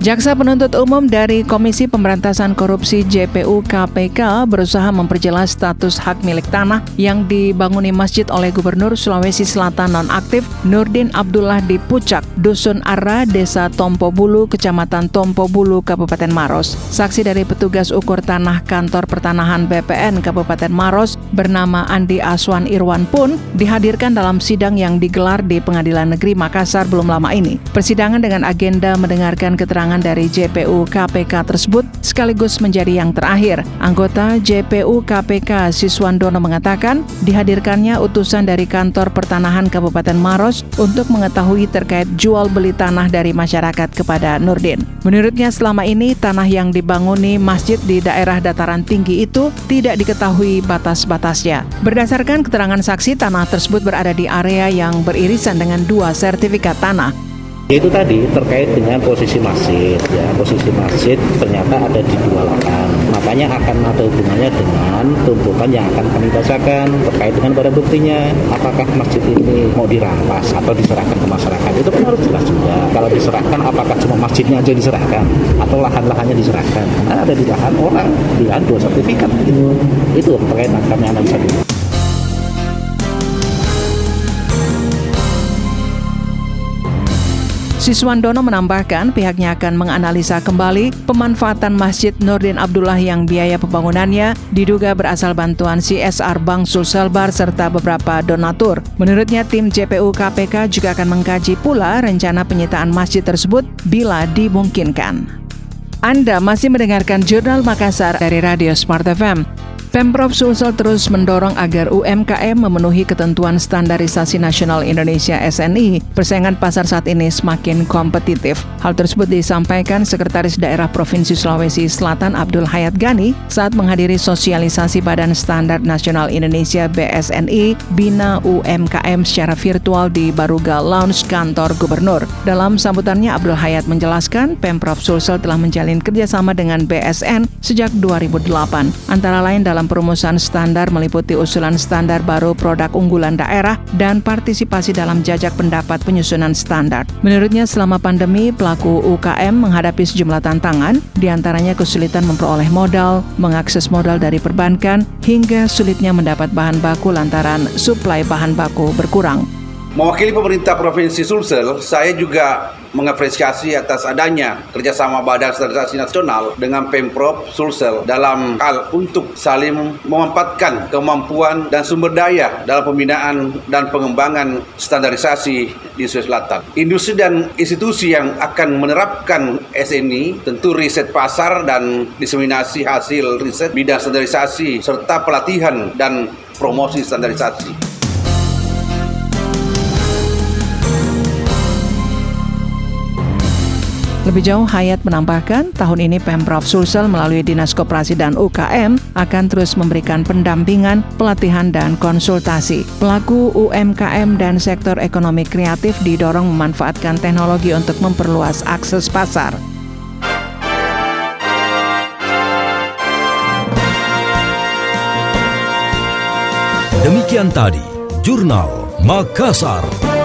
Jaksa penuntut umum dari Komisi Pemberantasan Korupsi JPU KPK berusaha memperjelas status hak milik tanah yang dibanguni masjid oleh Gubernur Sulawesi Selatan nonaktif Nurdin Abdullah di Pucak, Dusun Arra, Desa Tompo Bulu, Kecamatan Tompo Bulu, Kabupaten Maros. Saksi dari petugas ukur tanah kantor pertanahan BPN Kabupaten Maros bernama Andi Aswan Irwan pun dihadirkan dalam sidang yang digelar di Pengadilan Negeri Makassar belum lama ini. Persidangan dengan agenda mendengarkan keterangan dari JPU KPK tersebut sekaligus menjadi yang terakhir. Anggota JPU KPK Siswandono mengatakan dihadirkannya utusan dari kantor pertanahan Kabupaten Maros untuk mengetahui terkait jual beli tanah dari masyarakat kepada Nurdin. Menurutnya selama ini tanah yang dibanguni masjid di daerah dataran tinggi itu tidak diketahui batas-batasnya. Berdasarkan keterangan saksi, tanah tersebut berada di area yang beririsan dengan dua sertifikat tanah. Itu tadi terkait dengan posisi masjid ya. Posisi masjid ternyata ada di dua lahan. Makanya akan ada hubungannya dengan tumpukan yang akan kami bacakan terkait dengan barang buktinya. Apakah masjid ini mau dirampas atau diserahkan ke masyarakat? Itu kan harus jelas juga. Kalau diserahkan apakah cuma masjidnya aja diserahkan? Atau lahan-lahannya diserahkan? Nah, ada di lahan orang di lahan dua sertifikat gitu itu terkait kami analisa dulu Siswandono menambahkan pihaknya akan menganalisa kembali pemanfaatan Masjid Nurdin Abdullah yang biaya pembangunannya diduga berasal bantuan CSR Bank Sulselbar serta beberapa donatur. Menurutnya tim JPU KPK juga akan mengkaji pula rencana penyitaan masjid tersebut bila dimungkinkan. Anda masih mendengarkan Jurnal Makassar dari Radio Smart FM. Pemprov Sulsel terus mendorong agar UMKM memenuhi ketentuan standarisasi nasional Indonesia SNI. Persaingan pasar saat ini semakin kompetitif. Hal tersebut disampaikan Sekretaris Daerah Provinsi Sulawesi Selatan Abdul Hayat Gani saat menghadiri sosialisasi Badan Standar Nasional Indonesia BSNI Bina UMKM secara virtual di Baruga Lounge kantor Gubernur. Dalam sambutannya Abdul Hayat menjelaskan Pemprov Sulsel telah menjalin kerjasama dengan BSN sejak 2008. Antara lain dalam dalam perumusan standar meliputi usulan standar baru produk unggulan daerah dan partisipasi dalam jajak pendapat penyusunan standar. Menurutnya selama pandemi, pelaku UKM menghadapi sejumlah tantangan, di antaranya kesulitan memperoleh modal, mengakses modal dari perbankan, hingga sulitnya mendapat bahan baku lantaran suplai bahan baku berkurang. Mewakili pemerintah Provinsi Sulsel, saya juga mengapresiasi atas adanya kerjasama Badan Standarisasi Nasional dengan Pemprov Sulsel dalam hal untuk saling memanfaatkan kemampuan dan sumber daya dalam pembinaan dan pengembangan standarisasi di Sulawesi Selatan. Industri dan institusi yang akan menerapkan SNI tentu riset pasar dan diseminasi hasil riset bidang standarisasi serta pelatihan dan promosi standarisasi. Lebih jauh, Hayat menambahkan, tahun ini Pemprov Sulsel melalui Dinas Koperasi dan UKM akan terus memberikan pendampingan, pelatihan, dan konsultasi. Pelaku UMKM dan sektor ekonomi kreatif didorong memanfaatkan teknologi untuk memperluas akses pasar. Demikian tadi, Jurnal Makassar.